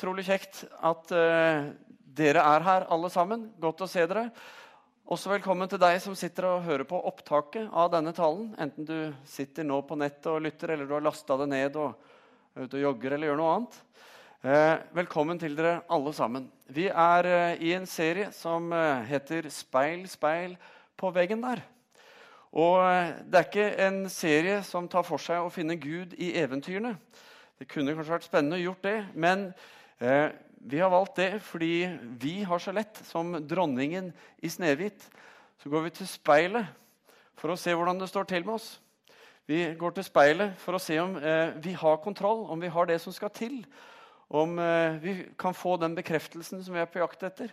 Utrolig kjekt at uh, dere er her, alle sammen. Godt å se dere. Også velkommen til deg som sitter og hører på opptaket av denne talen. Enten du sitter nå på nettet og lytter, eller du har lasta det ned og er ute og jogger eller gjør noe annet. Uh, velkommen til dere alle sammen. Vi er uh, i en serie som heter 'Speil, speil på veggen der'. Og Det er ikke en serie som tar for seg å finne Gud i eventyrene. Det kunne kanskje vært spennende å gjort det, men vi har valgt det fordi vi har så lett, som dronningen i Snehvit, så går vi til speilet for å se hvordan det står til med oss. Vi går til speilet for å se om eh, vi har kontroll, om vi har det som skal til. Om eh, vi kan få den bekreftelsen som vi er på jakt etter.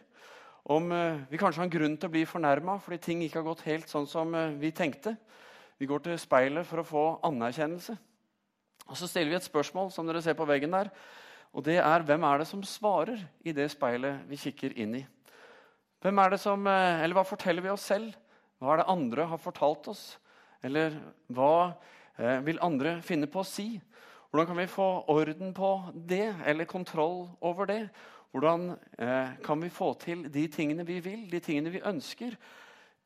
Om eh, vi kanskje har en grunn til å bli fornærma fordi ting ikke har gått helt sånn som eh, vi tenkte. Vi går til speilet for å få anerkjennelse. Og Så stiller vi et spørsmål som dere ser på veggen der. Og det er hvem er det som svarer i det speilet vi kikker inn i? Hvem er det som, eh, eller Hva forteller vi oss selv? Hva er det andre har fortalt oss? Eller hva eh, vil andre finne på å si? Hvordan kan vi få orden på det, eller kontroll over det? Hvordan eh, kan vi få til de tingene vi vil, de tingene vi ønsker?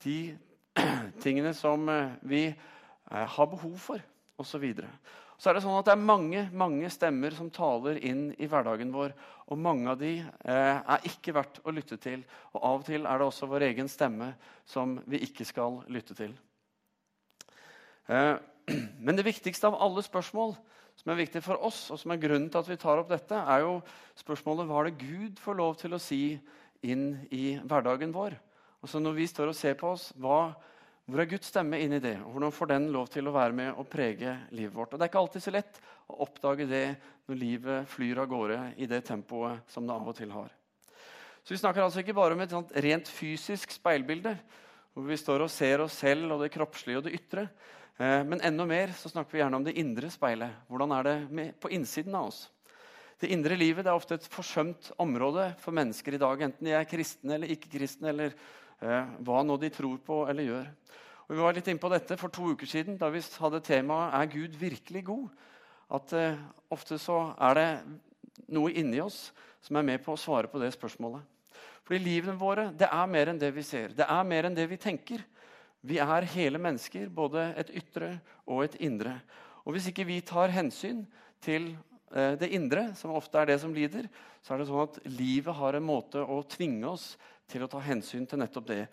De tingene som vi har behov for, osv så er det sånn at det er mange, mange stemmer som taler inn i hverdagen vår. Og mange av de eh, er ikke verdt å lytte til. Og av og til er det også vår egen stemme som vi ikke skal lytte til. Eh, men det viktigste av alle spørsmål som er viktig for oss, og som er grunnen til at vi tar opp dette, er jo spørsmålet hva er det Gud får lov til å si inn i hverdagen vår. Og så Når vi står og ser på oss, hva hvor er Guds stemme inni det? og Hvordan får den lov til å være med og prege livet vårt? Og Det er ikke alltid så lett å oppdage det når livet flyr av gårde i det tempoet som det av og til har. Så Vi snakker altså ikke bare om et rent fysisk speilbilde, hvor vi står og ser oss selv og det kroppslige og det ytre. Eh, men enda mer så snakker vi gjerne om det indre speilet. Hvordan er det på innsiden av oss? Det indre livet det er ofte et forsømt område for mennesker i dag, enten de er kristne eller ikke-kristne, eller eh, hva nå de tror på eller gjør. Og vi var litt inne på dette for to uker siden da vi hadde temaet 'Er Gud virkelig god?' At eh, ofte så er det noe inni oss som er med på å svare på det spørsmålet. Fordi livene våre det er mer enn det vi ser. Det er mer enn det vi tenker. Vi er hele mennesker, både et ytre og et indre. Og Hvis ikke vi tar hensyn til eh, det indre, som ofte er det som lider, så er det sånn at livet har en måte å tvinge oss til å ta hensyn til nettopp det.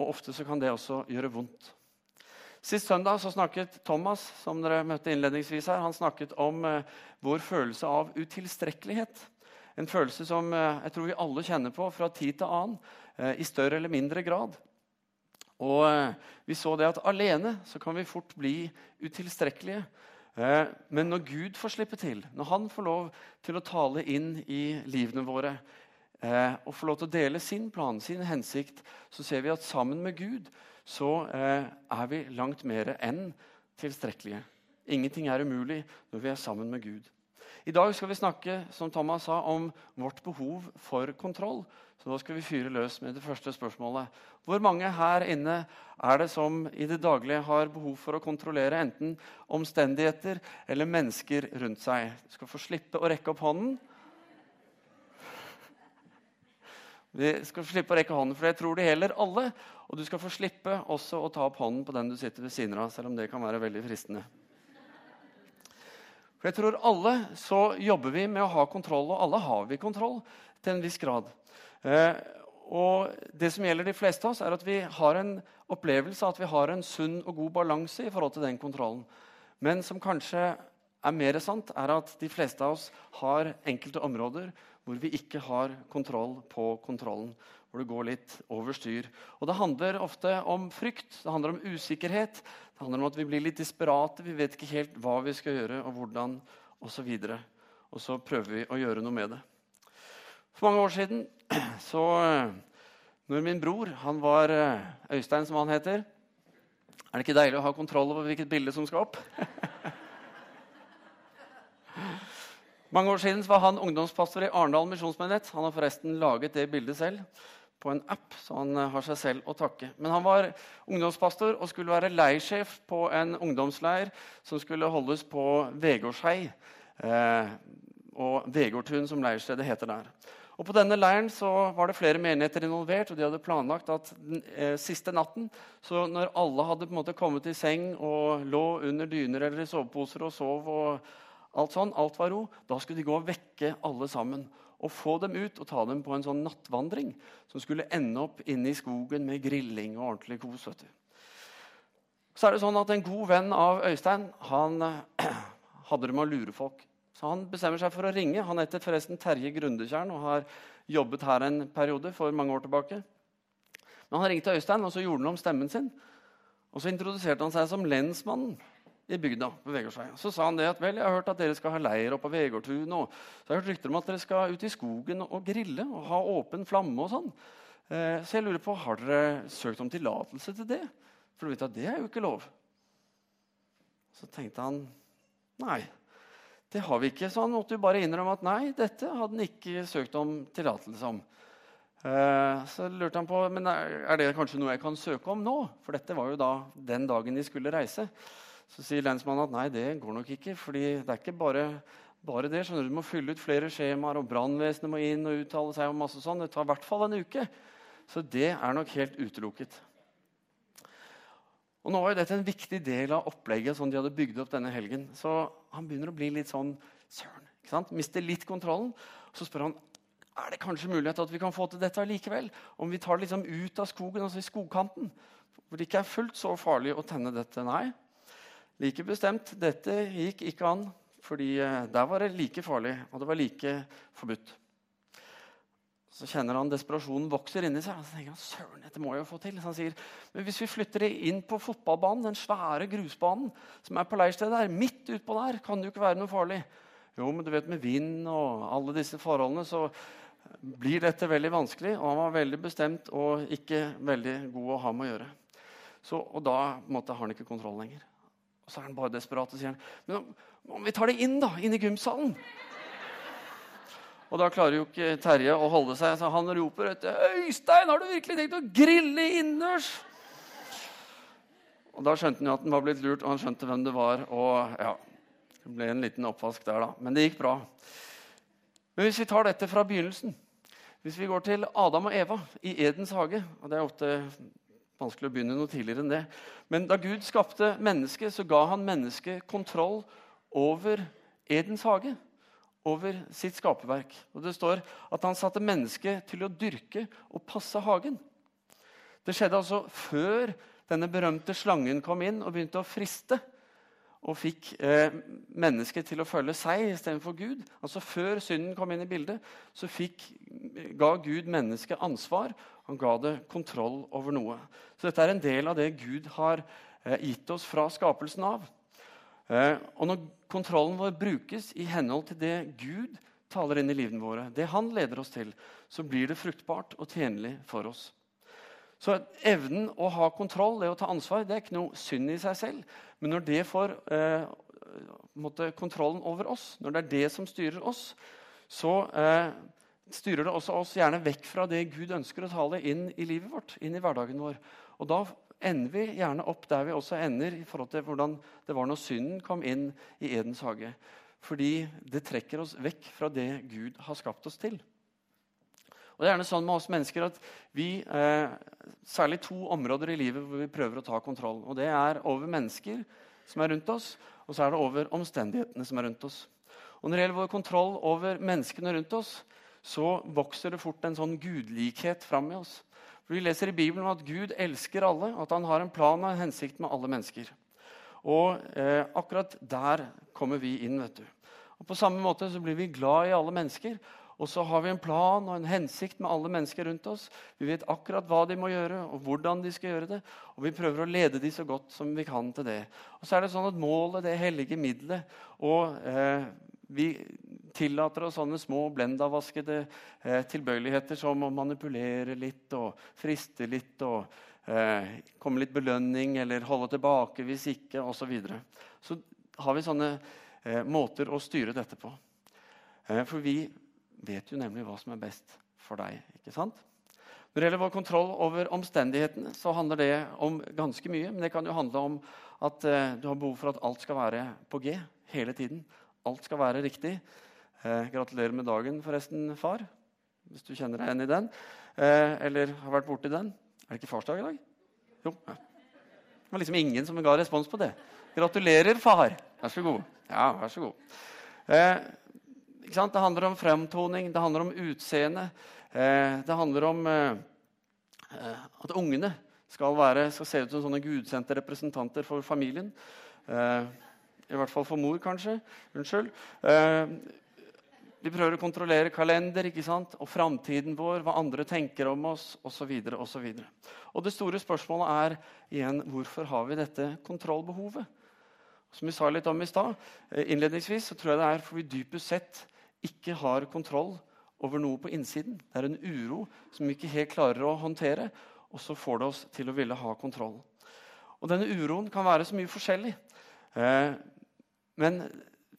Og ofte så kan det også gjøre vondt. Sist søndag så snakket Thomas som dere møtte innledningsvis her, han snakket om eh, vår følelse av utilstrekkelighet. En følelse som eh, jeg tror vi alle kjenner på fra tid til annen, eh, i større eller mindre grad. Og Vi så det at alene så kan vi fort bli utilstrekkelige. Men når Gud får slippe til, når han får lov til å tale inn i livene våre, eh, og får lov til å dele sin plan, sin hensikt, så ser vi at sammen med Gud så eh, er vi langt mer enn tilstrekkelige. Ingenting er umulig når vi er sammen med Gud. I dag skal vi snakke som Thomas sa, om vårt behov for kontroll. Så da skal vi fyre løs med det første spørsmålet. Hvor mange her inne er det som i det daglige har behov for å kontrollere enten omstendigheter eller mennesker rundt seg? Du skal få slippe å rekke opp hånden. Vi skal slippe å rekke hånden, for jeg tror det gjelder alle. Og du skal få slippe også å ta opp hånden på den du sitter ved siden av, selv om det kan være veldig fristende. For jeg tror alle så jobber vi med å ha kontroll, og alle har vi kontroll til en viss grad. Eh, og det som gjelder de fleste av oss, er at vi har en opplevelse av at vi har en sunn og god balanse i forhold til den kontrollen. Men som kanskje er mer sant, er at de fleste av oss har enkelte områder hvor vi ikke har kontroll på kontrollen. Hvor det går litt over styr. Og Det handler ofte om frykt, det handler om usikkerhet. Det handler om at vi blir litt desperate. Vi vet ikke helt hva vi skal gjøre, og hvordan. Og, og så prøver vi å gjøre noe med det. For mange år siden, så når min bror han var eh, Øystein, som han heter Er det ikke deilig å ha kontroll over hvilket bilde som skal opp? Mange år siden var han ungdomspastor i Arendal misjonsmyndighet. Han har forresten laget det bildet selv på en app, så han eh, har seg selv å takke. Men han var ungdomspastor og skulle være leirsjef på en ungdomsleir som skulle holdes på Vegårshei. Eh, og Vegårtun, som leirstedet heter der. Og På denne leiren så var det flere menigheter involvert, og de hadde planlagt at den eh, siste natten, så når alle hadde på en måte kommet i seng og lå under dyner eller i soveposer og sov, og alt sånn, alt var ro, da skulle de gå og vekke alle sammen. Og få dem ut og ta dem på en sånn nattvandring som skulle ende opp inne i skogen med grilling og ordentlig kos. vet du. Så er det sånn at En god venn av Øystein han hadde det med å lure folk. Så han bestemmer seg for å ringe. Han heter forresten Terje Grundetjern og har jobbet her en periode for mange år tilbake. Men han ringte Øystein, og så gjorde han om stemmen sin. Og så introduserte han seg som lensmannen i bygda. på Vegårdsveien. Så sa han det at vel, jeg har hørt at dere skal ha leir oppe på Vegårdtun. Og så har jeg hørt rykter om at dere skal ut i skogen og grille og ha åpen flamme. og sånn. Eh, så jeg lurer på, har dere søkt om tillatelse til det? For du vet at det er jo ikke lov. Så tenkte han nei. Det har vi ikke. Så han måtte jo bare innrømme at nei, dette hadde han ikke søkt om tillatelse om. Uh, så lurte han på men er det kanskje noe jeg kan søke om nå. For dette var jo da den dagen de skulle reise. Så sier lensmannen at nei, det går nok ikke. fordi det er ikke bare, bare det. skjønner Du Du må fylle ut flere skjemaer, og brannvesenet må inn og uttale seg om masse sånn. Det tar i hvert fall en uke. Så det er nok helt utelukket. Og nå var jo dette en viktig del av opplegget som de hadde bygd opp denne helgen. Så han begynner å bli litt sånn søren. ikke sant? Mister litt kontrollen. Så spør han er det kanskje mulighet at vi kan få til dette likevel. Om vi tar det liksom ut av skogen, altså i skogkanten. Hvor det ikke er fullt så farlig å tenne dette. Nei, like bestemt. Dette gikk ikke an. fordi eh, der var det like farlig, og det var like forbudt. Så kjenner han desperasjonen vokser inni seg. og så tenker han, Søren, dette må jeg jo få til. Så han sier men hvis vi flytter det inn på fotballbanen, den svære grusbanen som er på leirstedet der, midt utpå der, kan det jo ikke være noe farlig. Jo, men du vet, med vind og alle disse forholdene så blir dette veldig vanskelig. Og han var veldig bestemt og ikke veldig god å ha med å gjøre. Så, og da måtte, har han ikke kontroll lenger. Og så er han bare desperat og sier han, men om, vi tar det inn da, inn i gymsalen og da klarer jo ikke Terje å holde seg, så han roper etter 'Øystein, har du virkelig tenkt å grille innendørs?' Og Da skjønte han jo at han var blitt lurt, og han skjønte hvem det var. og ja, Det ble en liten oppvask der, da. Men det gikk bra. Men hvis vi tar dette fra begynnelsen Hvis vi går til Adam og Eva i Edens hage og Det er ofte vanskelig å begynne noe tidligere enn det. Men da Gud skapte mennesket, så ga han mennesket kontroll over Edens hage over sitt skaperverk. Og Det står at han satte mennesket til å dyrke og passe hagen. Det skjedde altså før denne berømte slangen kom inn og begynte å friste. Og fikk eh, mennesket til å følge seg istedenfor Gud. Altså Før synden kom inn i bildet, så fikk, ga Gud mennesket ansvar. Han ga det kontroll over noe. Så dette er en del av det Gud har eh, gitt oss fra skapelsen av. Eh, og når kontrollen vår brukes i henhold til det Gud taler inn i livene våre, det han leder oss til, så blir det fruktbart og tjenlig for oss. Så evnen å ha kontroll, det å ta ansvar, det er ikke noe synd i seg selv. Men når det får eh, kontrollen over oss, når det er det som styrer oss, så eh, styrer det også oss gjerne vekk fra det Gud ønsker å tale inn i livet vårt, inn i hverdagen vår. Og da ender vi gjerne opp der vi også ender i forhold til hvordan det var når synden kom inn i Edens hage. Fordi det trekker oss vekk fra det Gud har skapt oss til. Og det er gjerne sånn med oss mennesker at vi, eh, Særlig to områder i livet hvor vi prøver å ta kontroll. Og Det er over mennesker som er rundt oss, og så er det over omstendighetene som er rundt oss. Og Når det gjelder vår kontroll over menneskene rundt oss, så vokser det fort en sånn gudlikhet fram i oss. For Vi leser i Bibelen at Gud elsker alle, at han har en plan og en hensikt med alle mennesker. Og eh, akkurat der kommer vi inn. vet du. Og På samme måte så blir vi glad i alle mennesker. Og så har vi en plan og en hensikt med alle mennesker rundt oss. Vi vet akkurat hva de må gjøre, og hvordan de skal gjøre det. Og vi prøver å lede de så godt som vi kan til det. Og så er det sånn at målet, det hellige middelet, og eh, vi tillater oss sånne små blendavaskede eh, tilbøyeligheter som å manipulere litt og friste litt og eh, komme litt belønning eller holde tilbake hvis ikke osv. Så, videre. så har vi sånne eh, måter å styre dette på. Eh, for vi vet jo nemlig hva som er best for deg. ikke sant? Når det gjelder vår kontroll over omstendighetene, så handler det om ganske mye. Men det kan jo handle om at eh, du har behov for at alt skal være på G hele tiden. Alt skal være riktig. Eh, gratulerer med dagen, forresten, far. Hvis du kjenner deg igjen i den. Eh, eller har vært borti den. Er det ikke farsdag i dag? Jo. Ja. Det var liksom ingen som ga respons på det. Gratulerer, far. Vær så god. Ja, vær så god. Eh, det handler om fremtoning, det handler om utseende. Eh, det handler om eh, eh, at ungene skal, være, skal, se ut som sånne gudsendte representanter for familien. Eh, I hvert fall for mor, kanskje. Unnskyld. Eh, vi prøver å kontrollere kalender ikke sant? og framtiden vår, hva andre tenker om oss osv. Og, og det store spørsmålet er igjen hvorfor har vi dette kontrollbehovet? Som vi sa litt om i stad, eh, innledningsvis, så tror jeg det er fordi dypest sett ikke har kontroll over noe på innsiden. Det er en uro som vi ikke helt klarer å håndtere, og så får det oss til å ville ha kontroll. Og denne uroen kan være så mye forskjellig. Eh, men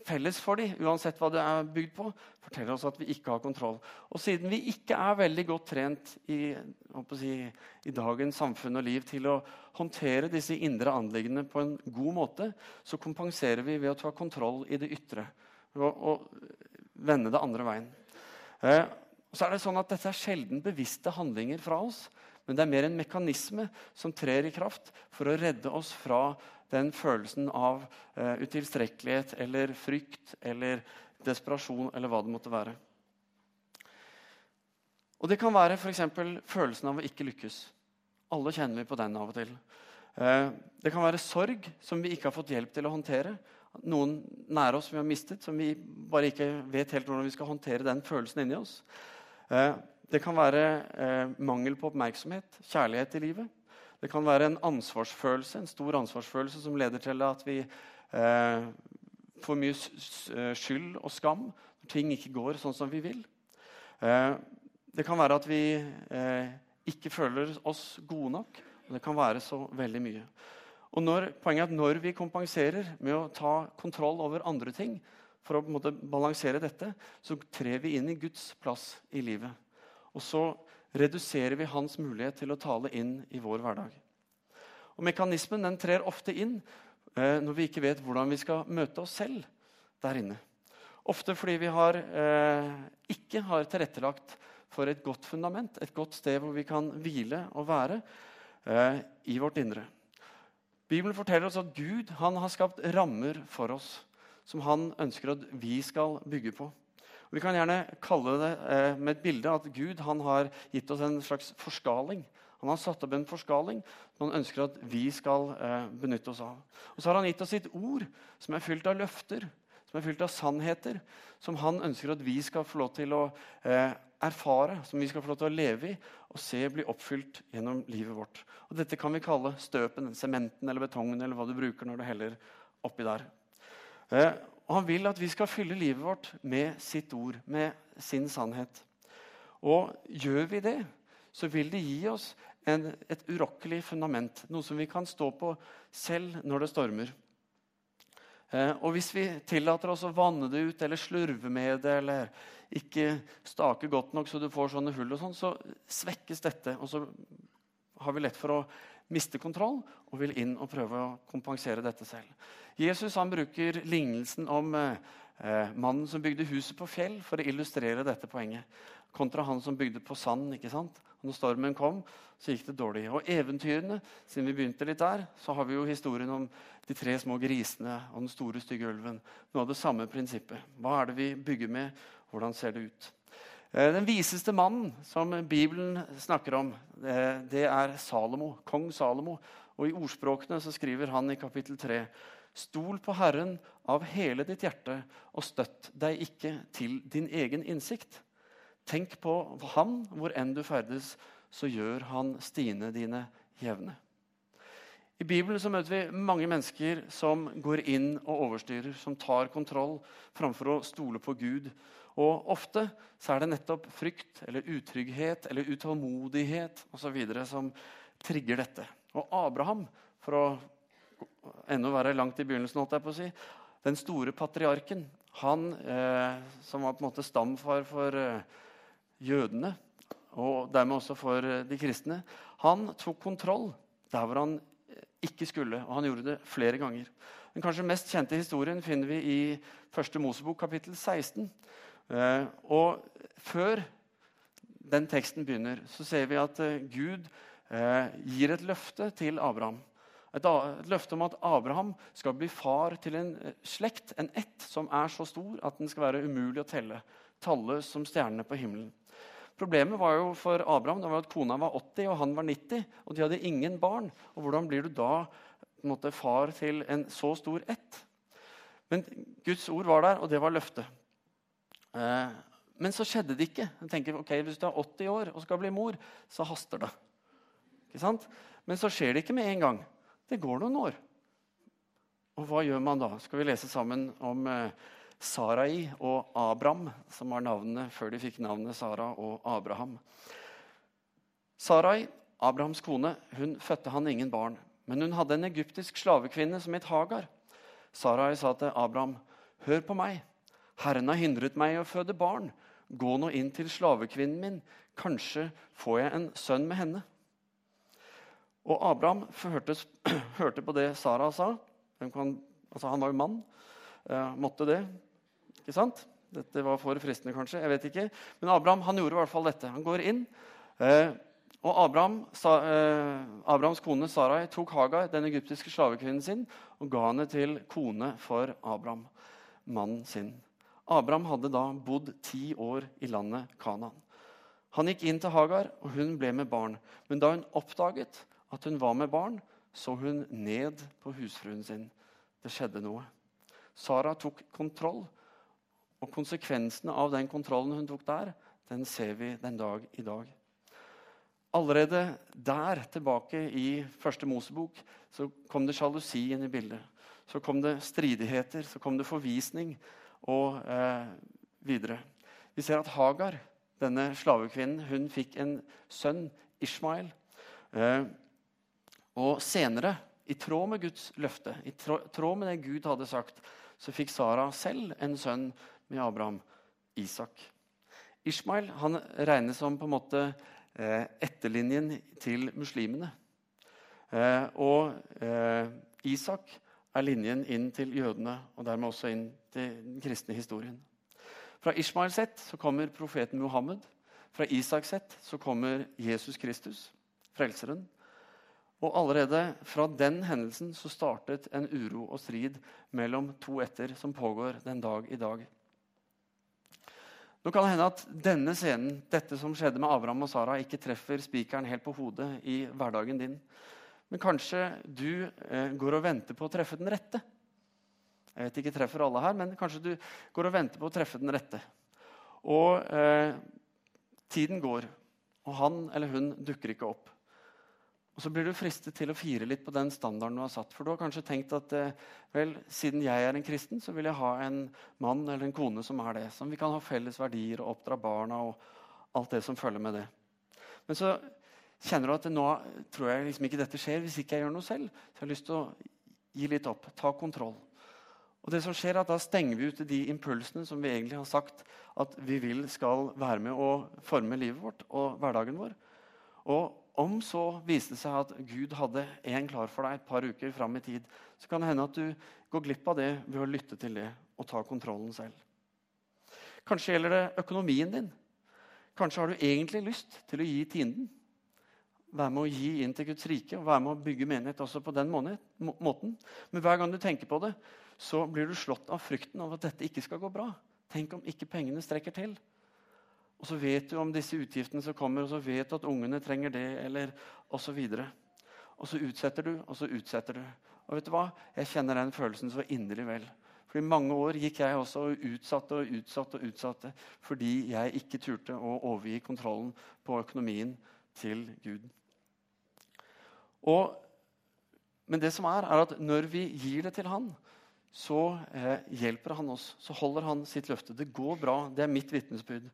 felles for dem, uansett hva det er bygd på, forteller oss at vi ikke har kontroll. Og siden vi ikke er veldig godt trent i, si, i dagens samfunn og liv til å håndtere disse indre anliggende på en god måte, så kompenserer vi ved å ta kontroll i det ytre og, og vende det andre veien. Eh, så er det sånn at Dette er sjelden bevisste handlinger fra oss, men det er mer en mekanisme som trer i kraft for å redde oss fra den følelsen av eh, utilstrekkelighet eller frykt eller desperasjon eller hva det måtte være. Og Det kan være f.eks. følelsen av å ikke lykkes. Alle kjenner vi på den av og til. Uh, det kan være sorg som vi ikke har fått hjelp til å håndtere. Noen nære oss som vi har mistet, som vi bare ikke vet helt hvordan vi skal håndtere den følelsen inni oss. Uh, det kan være mangel på oppmerksomhet, kjærlighet i livet. Det kan være en ansvarsfølelse, en stor ansvarsfølelse som leder til at vi eh, får mye eh, skyld og skam når ting ikke går sånn som vi vil. Eh, det kan være at vi eh, ikke føler oss gode nok. Og Det kan være så veldig mye. Og når, poenget er at når vi kompenserer med å ta kontroll over andre ting, for å måte, balansere dette, så trer vi inn i Guds plass i livet. Og så reduserer vi hans mulighet til å tale inn i vår hverdag. Og Mekanismen den trer ofte inn eh, når vi ikke vet hvordan vi skal møte oss selv der inne. Ofte fordi vi har, eh, ikke har tilrettelagt for et godt fundament, et godt sted hvor vi kan hvile og være eh, i vårt indre. Bibelen forteller oss at Gud har skapt rammer for oss som han ønsker at vi skal bygge på. Vi kan gjerne kalle det eh, med et bilde at Gud har gitt oss en slags forskaling. Han har satt opp en forskaling som han ønsker at vi skal eh, benytte oss av. Og så har han gitt oss sitt ord, som er fylt av løfter, som er fylt av sannheter, som han ønsker at vi skal få lov til å eh, erfare, som vi skal få lov til å leve i og se bli oppfylt gjennom livet vårt. Og Dette kan vi kalle støpen, sementen eller betongen eller hva du bruker når du heller oppi der. Eh, og han vil at vi skal fylle livet vårt med sitt ord, med sin sannhet. Og gjør vi det, så vil det gi oss en, et urokkelig fundament. Noe som vi kan stå på selv når det stormer. Eh, og hvis vi tillater oss å vanne det ut eller slurve med det eller ikke stake godt nok så du får sånne hull, og sånn, så svekkes dette. Og så har vi lett for å miste kontroll og vil inn og prøve å kompensere dette selv. Jesus han bruker lignelsen om eh, mannen som bygde huset på fjell, for å illustrere dette poenget. Kontra han som bygde på sand. ikke sant? Og når stormen kom, så gikk det dårlig. Og eventyrene, siden vi begynte litt der, så har vi jo historien om de tre små grisene og den store, stygge ulven. Noe av det samme prinsippet. Hva er det vi bygger med? Hvordan ser det ut? Eh, den viseste mannen som Bibelen snakker om, eh, det er Salomo, kong Salomo. Og I ordspråkene så skriver han i kapittel 3.: Stol på Herren av hele ditt hjerte, og støtt deg ikke til din egen innsikt. Tenk på Han hvor enn du ferdes, så gjør Han stiene dine jevne. I Bibelen så møter vi mange mennesker som går inn og overstyrer, som tar kontroll framfor å stole på Gud og ofte så er det nettopp frykt eller utrygghet eller utålmodighet osv. som trigger dette. Og Abraham, for å ennå være langt i begynnelsen, holdt jeg på å si, den store patriarken, han eh, som var på en måte stamfar for eh, jødene, og dermed også for eh, de kristne, han tok kontroll der hvor han eh, ikke skulle, og han gjorde det flere ganger. Den kanskje mest kjente historien finner vi i 1. Mosebok kapittel 16, Eh, og før den teksten begynner, så ser vi at Gud gir et løfte til Abraham. Et, løfte om at Abraham skal bli far til en slekt, en ett, som er så stor at den skal være umulig å telle. Tallet som stjernene på himmelen. Problemet var jo for Abraham var at kona var 80 og han var 90. Og de hadde ingen barn. Og Hvordan blir du da måte, far til en så stor ett? Men Guds ord var der, og det var løftet. Eh, men så skjedde det ikke. Jeg tenker, ok, Hvis du er 80 år og skal bli mor, så haster det. Ikke sant? Men så skjer det ikke med en gang. Det går noen år. Og hva gjør man da? Skal vi lese sammen om eh, Sarai og Abram, som var navnene før de fikk navnet Sara og Abraham. Sarai, Abrahams kone, hun fødte han ingen barn. Men hun hadde en egyptisk slavekvinne som het Hagar. Sarai sa til Abraham, 'Hør på meg. Herren har hindret meg i å føde barn.' Gå nå inn til slavekvinnen min. Kanskje får jeg en sønn med henne. Og Abraham hørte, hørte på det Sara sa. Kan, altså han var jo mann. Eh, måtte det. Ikke sant? Dette var for fristende, kanskje. jeg vet ikke. Men Abraham han gjorde i hvert fall dette. Han går inn. Eh, og Abraham, sa, eh, Abrahams kone Sarai tok Hagar, den egyptiske slavekvinnen sin, og ga henne til kone for Abraham, mannen sin. Abraham hadde da bodd ti år i landet Kanaan. Han gikk inn til Hagar, og hun ble med barn. Men da hun oppdaget at hun var med barn, så hun ned på husfruen sin. Det skjedde noe. Sara tok kontroll, og konsekvensene av den kontrollen hun tok der, den ser vi den dag i dag. Allerede der, tilbake i første Mosebok, så kom det sjalusi inn i bildet. Så kom det stridigheter, så kom det forvisning og eh, videre. Vi ser at Hagar, denne slavekvinnen, hun fikk en sønn, Ishmael. Eh, og senere, i tråd med Guds løfte, i tråd med det Gud hadde sagt, så fikk Sara selv en sønn med Abraham, Isak. Ishmael han regnes som på en måte eh, etterlinjen til muslimene. Eh, og eh, Isak er linjen inn til jødene, og dermed også inn til den kristne historien. Fra Ishmael sett så kommer profeten Muhammed. Fra Isak sett så kommer Jesus Kristus, frelseren. Og allerede fra den hendelsen så startet en uro og strid mellom to etter som pågår den dag i dag. Nå kan det hende at denne scenen, dette som skjedde med Abraham og Sara, ikke treffer spikeren helt på hodet i hverdagen din. Men kanskje du eh, går og venter på å treffe den rette. Jeg vet ikke treffer alle her, men kanskje du går og venter på å treffe den rette. Og eh, tiden går, og han eller hun dukker ikke opp. Og Så blir du fristet til å fire litt på den standarden du har satt. For du har kanskje tenkt at eh, vel, siden jeg er en kristen, så vil jeg ha en mann eller en kone som er det. Som vi kan ha felles verdier og oppdra barna og alt det som følger med det. Men så kjenner du at nå tror jeg liksom ikke dette skjer hvis ikke jeg gjør noe selv. Så jeg har lyst til å gi litt opp, ta kontroll. Og det som skjer er at Da stenger vi ute de impulsene som vi egentlig har sagt at vi vil skal være med å forme livet vårt og hverdagen vår. Og om så viste det seg at Gud hadde en klar for deg et par uker fram i tid, så kan det hende at du går glipp av det ved å lytte til det og ta kontrollen selv. Kanskje gjelder det økonomien din. Kanskje har du egentlig lyst til å gi tienden være med å gi inn til Guds rike og være med å bygge menighet også på den måten. Men hver gang du tenker på det, så blir du slått av frykten av at dette ikke skal gå bra. Tenk om ikke pengene strekker til. Og så vet du om disse utgiftene som kommer, og så vet du at ungene trenger det, eller osv. Og, og så utsetter du, og så utsetter du. Og vet du hva? Jeg kjenner den følelsen så inderlig vel. For I mange år gikk jeg også og utsatte og utsatte og utsatte fordi jeg ikke turte å overgi kontrollen på økonomien til Gud. Og, men det som er, er at når vi gir det til han, så eh, hjelper han oss. Så holder han sitt løfte. Det går bra. Det er mitt vitnesbyrd.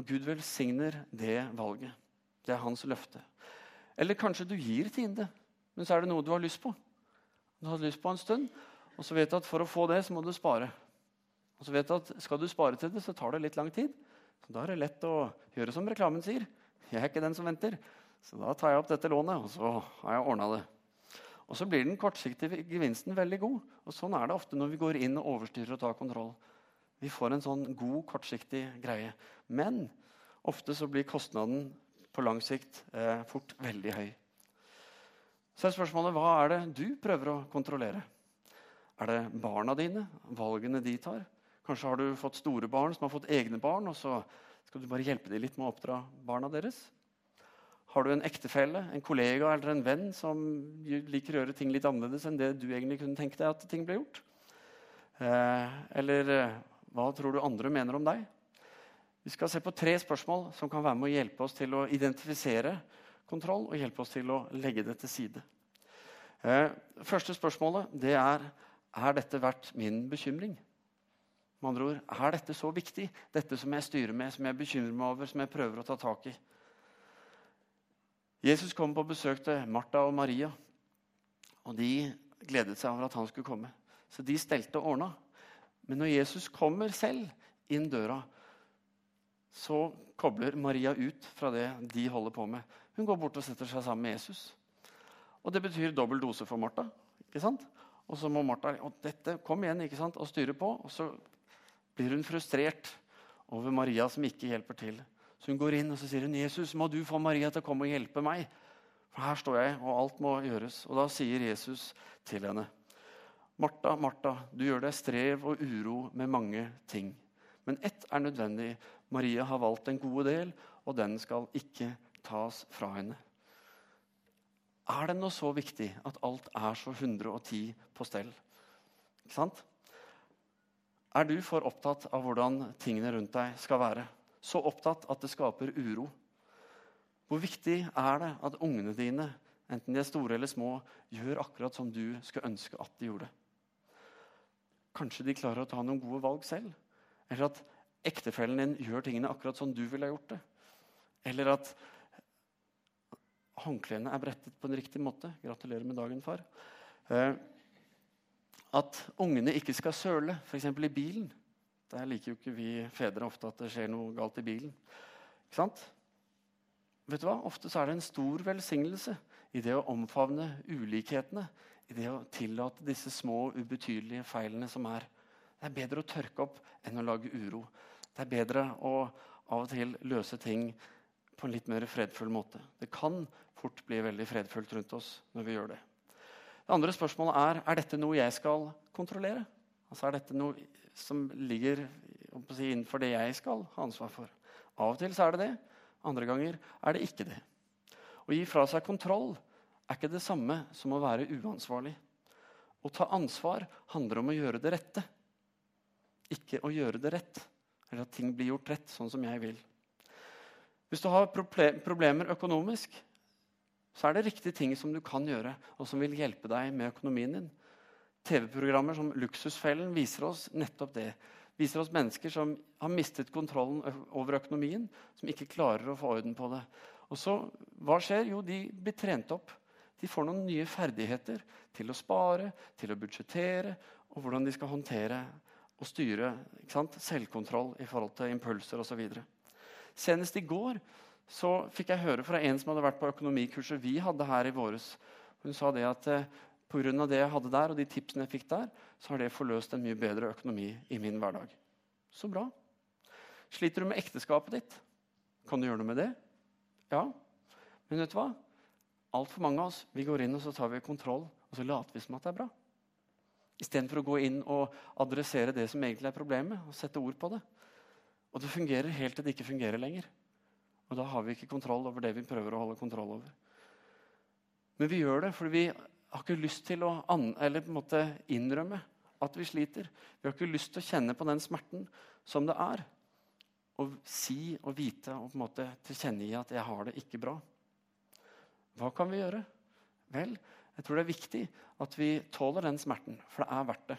Og Gud velsigner det valget. Det er hans løfte. Eller kanskje du gir tiende, men så er det noe du har lyst på. Du har lyst på en stund, og så vet du at for å få det, så må du spare. Og så vet du at Skal du spare til det, så tar det litt lang tid. Så Da er det lett å gjøre som reklamen sier. Jeg er ikke den som venter. Så da tar jeg opp dette lånet, og så har jeg ordna det. Og så blir den kortsiktige gevinsten veldig god. Og Sånn er det ofte når vi går inn og overstyrer og tar kontroll. Vi får en sånn god, kortsiktig greie. Men ofte så blir kostnaden på lang sikt eh, fort veldig høy. Så er spørsmålet hva er det du prøver å kontrollere? Er det barna dine, valgene de tar? Kanskje har du fått store barn som har fått egne barn, og så skal du bare hjelpe dem litt med å oppdra barna deres? Har du en ektefelle, en kollega eller en venn som liker å gjøre ting litt annerledes enn det du egentlig kunne tenke deg at ting ble gjort? Eh, eller hva tror du andre mener om deg? Vi skal se på tre spørsmål som kan være med å hjelpe oss til å identifisere kontroll og hjelpe oss til å legge det til side. Eh, første spørsmålet det er er dette verdt min bekymring. Med andre ord, Er dette så viktig, dette som jeg styrer med, som jeg bekymrer meg over, som jeg prøver å ta tak i? Jesus kom på besøk til Martha og Maria, og de gledet seg over at han skulle komme. Så de stelte og ordna. Men når Jesus kommer selv inn døra, så kobler Maria ut fra det de holder på med. Hun går bort og setter seg sammen med Jesus. Og Det betyr dobbel dose for Martha. ikke sant? Og så må Martha og dette, kom igjen ikke sant, og styre på. Og så blir hun frustrert over Maria som ikke hjelper til. Så hun går inn og så sier hun, 'Jesus, må du få Maria til å komme og hjelpe meg?' For her står jeg, og alt må gjøres. Og da sier Jesus til henne, 'Martha, Martha, du gjør deg strev og uro med mange ting.' Men ett er nødvendig. Maria har valgt en god del, og den skal ikke tas fra henne. Er det noe så viktig at alt er så 110 på stell? Ikke sant? Er du for opptatt av hvordan tingene rundt deg skal være? Så opptatt at det skaper uro? Hvor viktig er det at ungene dine, enten de er store eller små, gjør akkurat som du skulle ønske at de gjorde? Kanskje de klarer å ta noen gode valg selv? Eller at ektefellen din gjør tingene akkurat som du ville gjort det? Eller at håndklærne er brettet på en riktig måte? Gratulerer med dagen, far. Eh, at ungene ikke skal søle, f.eks. i bilen. Der liker jo ikke vi fedre ofte at det skjer noe galt i bilen. Ikke sant? Vet du hva? Ofte er det en stor velsignelse i det å omfavne ulikhetene. I det å tillate disse små, ubetydelige feilene som er. Det er bedre å tørke opp enn å lage uro. Det er bedre å av og til løse ting på en litt mer fredfull måte. Det kan fort bli veldig fredfullt rundt oss når vi gjør det. Det andre spørsmålet er er dette noe jeg skal kontrollere. Altså Er dette noe som ligger si, innenfor det jeg skal ha ansvar for? Av og til så er det det. Andre ganger er det ikke det. Å gi fra seg kontroll er ikke det samme som å være uansvarlig. Å ta ansvar handler om å gjøre det rette, ikke å gjøre det rett. Eller at ting blir gjort rett, sånn som jeg vil. Hvis du har problemer økonomisk, så er det riktige ting som du kan gjøre, og som vil hjelpe deg med økonomien din. TV-programmer som Luksusfellen viser oss nettopp det. Viser oss mennesker som har mistet kontrollen over økonomien, som ikke klarer å få orden på det. Og så, Hva skjer? Jo, de blir trent opp. De får noen nye ferdigheter til å spare, til å budsjettere, og hvordan de skal håndtere og styre selvkontroll i forhold til impulser osv. Senest i går så fikk jeg høre fra en som hadde vært på økonomikurset vi hadde her i våres. Hun sa det at eh, pga. det jeg hadde der, og de tipsene jeg fikk der, så har det forløst en mye bedre økonomi i min hverdag. Så bra. Sliter du med ekteskapet ditt? Kan du gjøre noe med det? Ja. Men vet du hva? Altfor mange av oss vi går inn og så tar vi kontroll og så later vi som at det er bra. Istedenfor å gå inn og adressere det som egentlig er problemet, og sette ord på det. Og det fungerer helt til det ikke fungerer lenger. Og da har vi ikke kontroll over det vi prøver å holde kontroll over. Men vi gjør det fordi vi har ikke lyst til å innrømme at vi sliter. Vi har ikke lyst til å kjenne på den smerten som det er. Å si og vite og på en måte tilkjennegi at 'jeg har det ikke bra'. Hva kan vi gjøre? Vel, jeg tror det er viktig at vi tåler den smerten, for det er verdt det.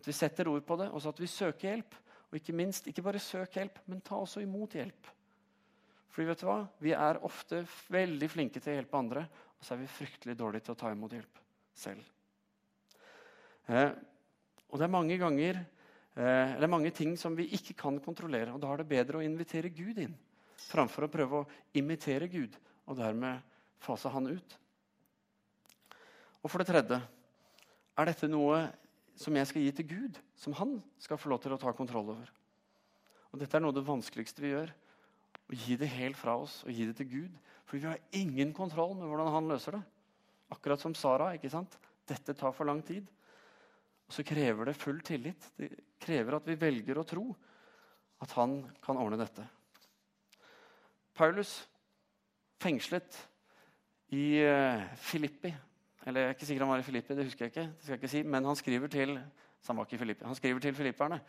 At vi setter ord på det, og så at vi søker hjelp. Og ikke minst, ikke bare søk hjelp, men ta også imot hjelp. Fordi vet du hva? Vi er ofte veldig flinke til å hjelpe andre, og så er vi fryktelig dårlige til å ta imot hjelp selv. Eh, og det er mange ganger eh, det er mange ting som vi ikke kan kontrollere. og Da er det bedre å invitere Gud inn framfor å prøve å imitere Gud og dermed fase han ut. Og for det tredje er dette noe som jeg skal gi til Gud, som han skal få lov til å ta kontroll over. Og Dette er noe av det vanskeligste vi gjør. Å gi det helt fra oss og gi det til Gud. For vi har ingen kontroll med hvordan han løser det. Akkurat som Sara. ikke sant? Dette tar for lang tid. Og så krever det full tillit. Det krever at vi velger å tro at han kan ordne dette. Paulus fengslet i eh, Filippi. Eller jeg er ikke sikker han var i Filippi, det husker jeg ikke. det skal jeg ikke si, Men han skriver til så han var ikke i Filippi, han skriver til filipperne.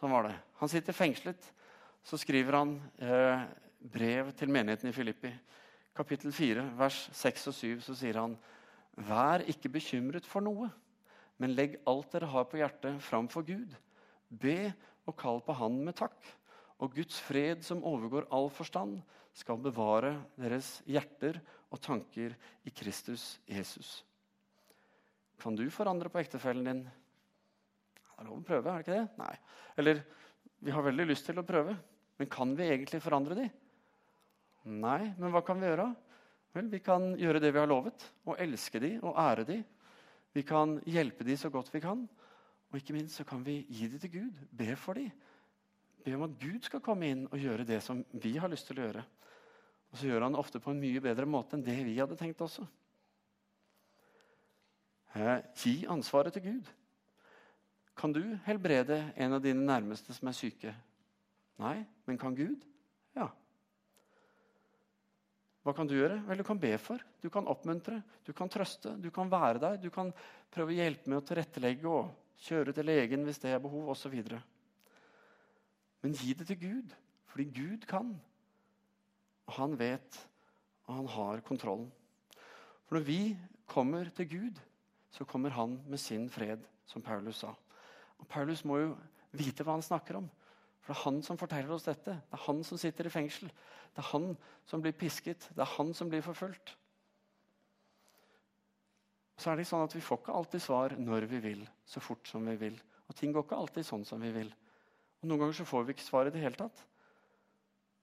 Sånn var det. Han sitter fengslet. Så skriver han eh, brev til menigheten i Filippi. Kapittel 4, vers 6 og 7, så sier han Vær ikke bekymret for noe, men legg alt dere har på hjertet, fram for Gud. Be og kall på Han med takk. Og Guds fred, som overgår all forstand, skal bevare deres hjerter og tanker i Kristus Jesus. Kan du forandre på ektefellen din? Det er lov å prøve, er det ikke det? Nei. Eller vi har veldig lyst til å prøve, men kan vi egentlig forandre de? Nei, men hva kan vi gjøre? Vel, Vi kan gjøre det vi har lovet, og elske de og ære de. Vi kan hjelpe de så godt vi kan. Og ikke minst så kan vi gi de til Gud, be for de. Be om at Gud skal komme inn og gjøre det som vi har lyst til å gjøre. Og så gjør han det ofte på en mye bedre måte enn det vi hadde tenkt også. Eh, gi ansvaret til Gud. Kan du helbrede en av dine nærmeste som er syke? Nei, men kan Gud? Ja. Hva kan du gjøre? Vel, Du kan be for, du kan oppmuntre, du kan trøste, du kan være der. Du kan prøve å hjelpe med å tilrettelegge og kjøre til legen hvis det er behov, osv. Men gi det til Gud, fordi Gud kan. Og han vet, og han har kontrollen. For når vi kommer til Gud, så kommer han med sin fred, som Paulus sa. Og Paulus må jo vite hva han snakker om. For Det er han som forteller oss dette. Det er han som sitter i fengsel. Det er han som blir pisket. Det er han som blir forfulgt. Så er det sånn at Vi får ikke alltid svar når vi vil, så fort som vi vil. Og ting går ikke alltid sånn som vi vil. Og Noen ganger så får vi ikke svar i det hele tatt.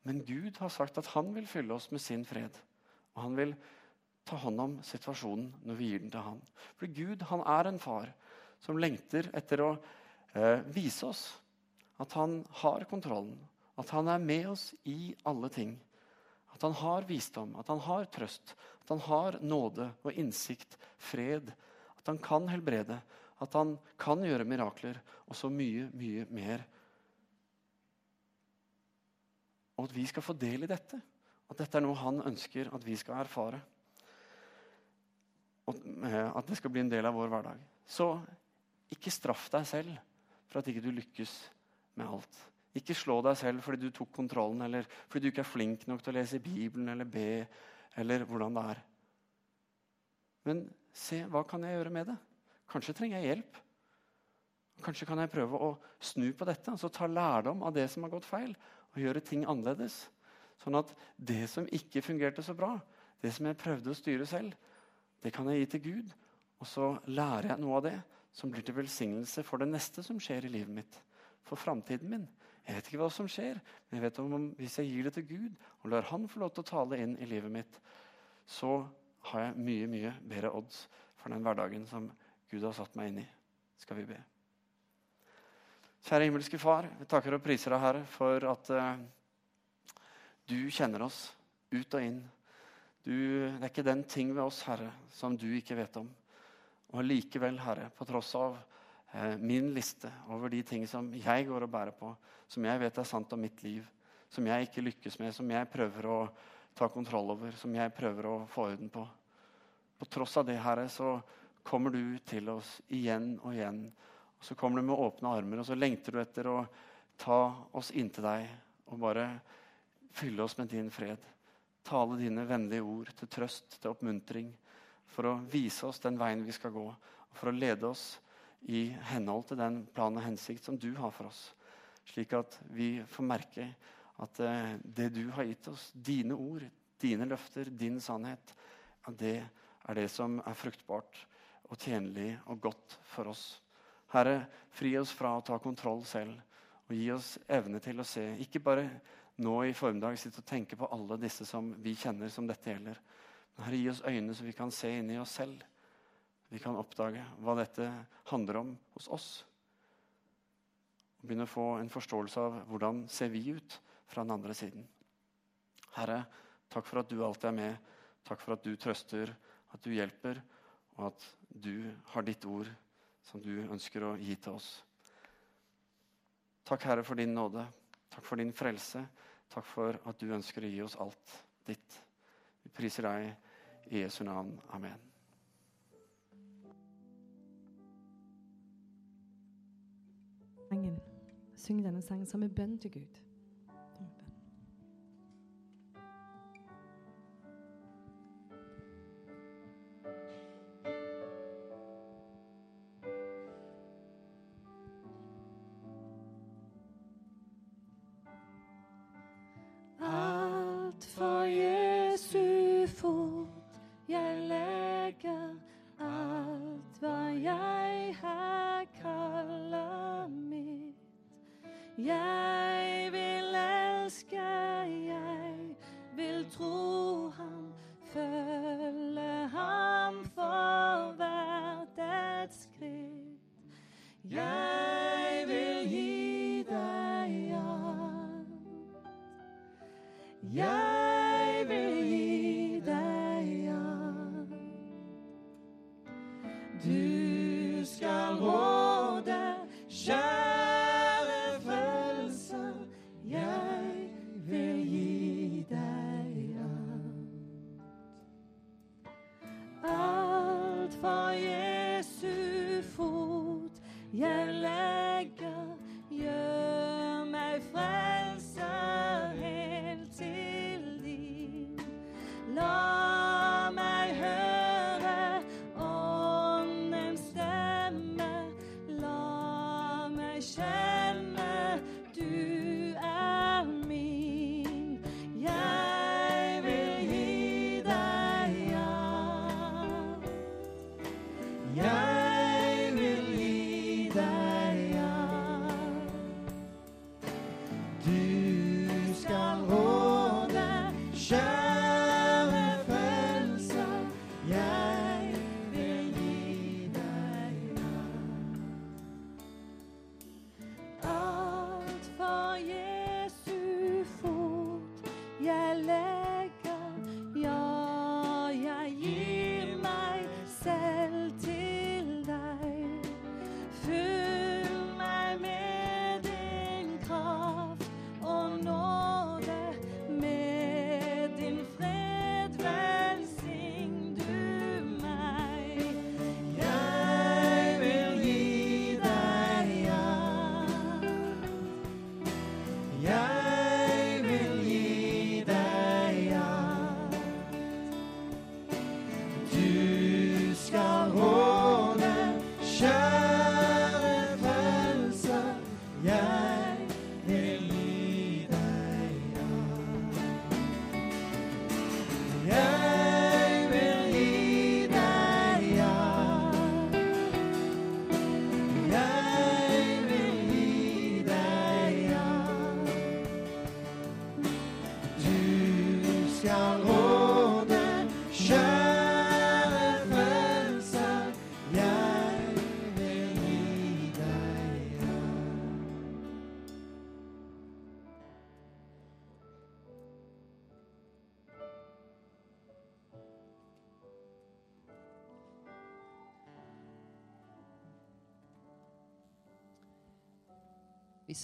Men Gud har sagt at han vil fylle oss med sin fred. Og han vil ta hånd om situasjonen når vi gir den til han. For Gud han er en far som lengter etter å eh, vise oss at han har kontrollen. At han er med oss i alle ting. At han har visdom, at han har trøst, at han har nåde og innsikt, fred. At han kan helbrede, at han kan gjøre mirakler, og så mye, mye mer. Og at vi skal få del i dette. At dette er noe han ønsker at vi skal erfare. Og eh, at det skal bli en del av vår hverdag. Så ikke straff deg selv for at ikke du lykkes med alt. Ikke slå deg selv fordi du tok kontrollen, eller fordi du ikke er flink nok til å lese Bibelen eller be, eller hvordan det er. Men se, hva kan jeg gjøre med det? Kanskje trenger jeg hjelp. Kanskje kan jeg prøve å snu på dette, altså ta lærdom av det som har gått feil, og gjøre ting annerledes. Sånn at det som ikke fungerte så bra, det som jeg prøvde å styre selv, det kan jeg gi til Gud. Og så lærer jeg noe av det som blir til velsignelse for det neste som skjer i livet mitt. For framtiden min. Jeg vet ikke hva som skjer, men jeg vet om hvis jeg gir det til Gud og lar Han få lov til å tale inn i livet mitt, så har jeg mye, mye bedre odds for den hverdagen som Gud har satt meg inn i. Skal vi be. Kjære himmelske Far, vi takker og priser deg, Herre, for at uh, du kjenner oss ut og inn. Du, det er ikke den ting ved oss, Herre, som du ikke vet om. Og likevel, Herre, på tross av uh, min liste over de ting som jeg går og bærer på, som jeg vet er sant om mitt liv, som jeg ikke lykkes med, som jeg prøver å ta kontroll over, som jeg prøver å få orden på På tross av det, Herre, så kommer du til oss igjen og igjen. Og Så kommer du med åpne armer, og så lengter du etter å ta oss inntil deg og bare fylle oss med din fred. Tale dine vennlige ord til trøst, til oppmuntring for å vise oss den veien vi skal gå, og for å lede oss i henhold til den plan og hensikt som du har for oss. Slik at vi får merke at eh, det du har gitt oss, dine ord, dine løfter, din sannhet, det er det som er fruktbart og tjenlig og godt for oss. Herre, fri oss fra å ta kontroll selv og gi oss evne til å se. Ikke bare nå i formiddag sitte og tenke på alle disse som vi kjenner som dette gjelder. Men Herre, gi oss øyne så vi kan se inni oss selv. Vi kan oppdage hva dette handler om hos oss. Og begynne å få en forståelse av hvordan ser vi ut fra den andre siden. Herre, takk for at du alltid er med. Takk for at du trøster, at du hjelper, og at du har ditt ord som du ønsker å gi til oss. Takk, Herre, for din nåde. Takk for din frelse. Takk for at du ønsker å gi oss alt ditt. Vi priser deg i Jesu navn. Amen. Syng denne sangen som en bønn til Gud.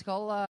zal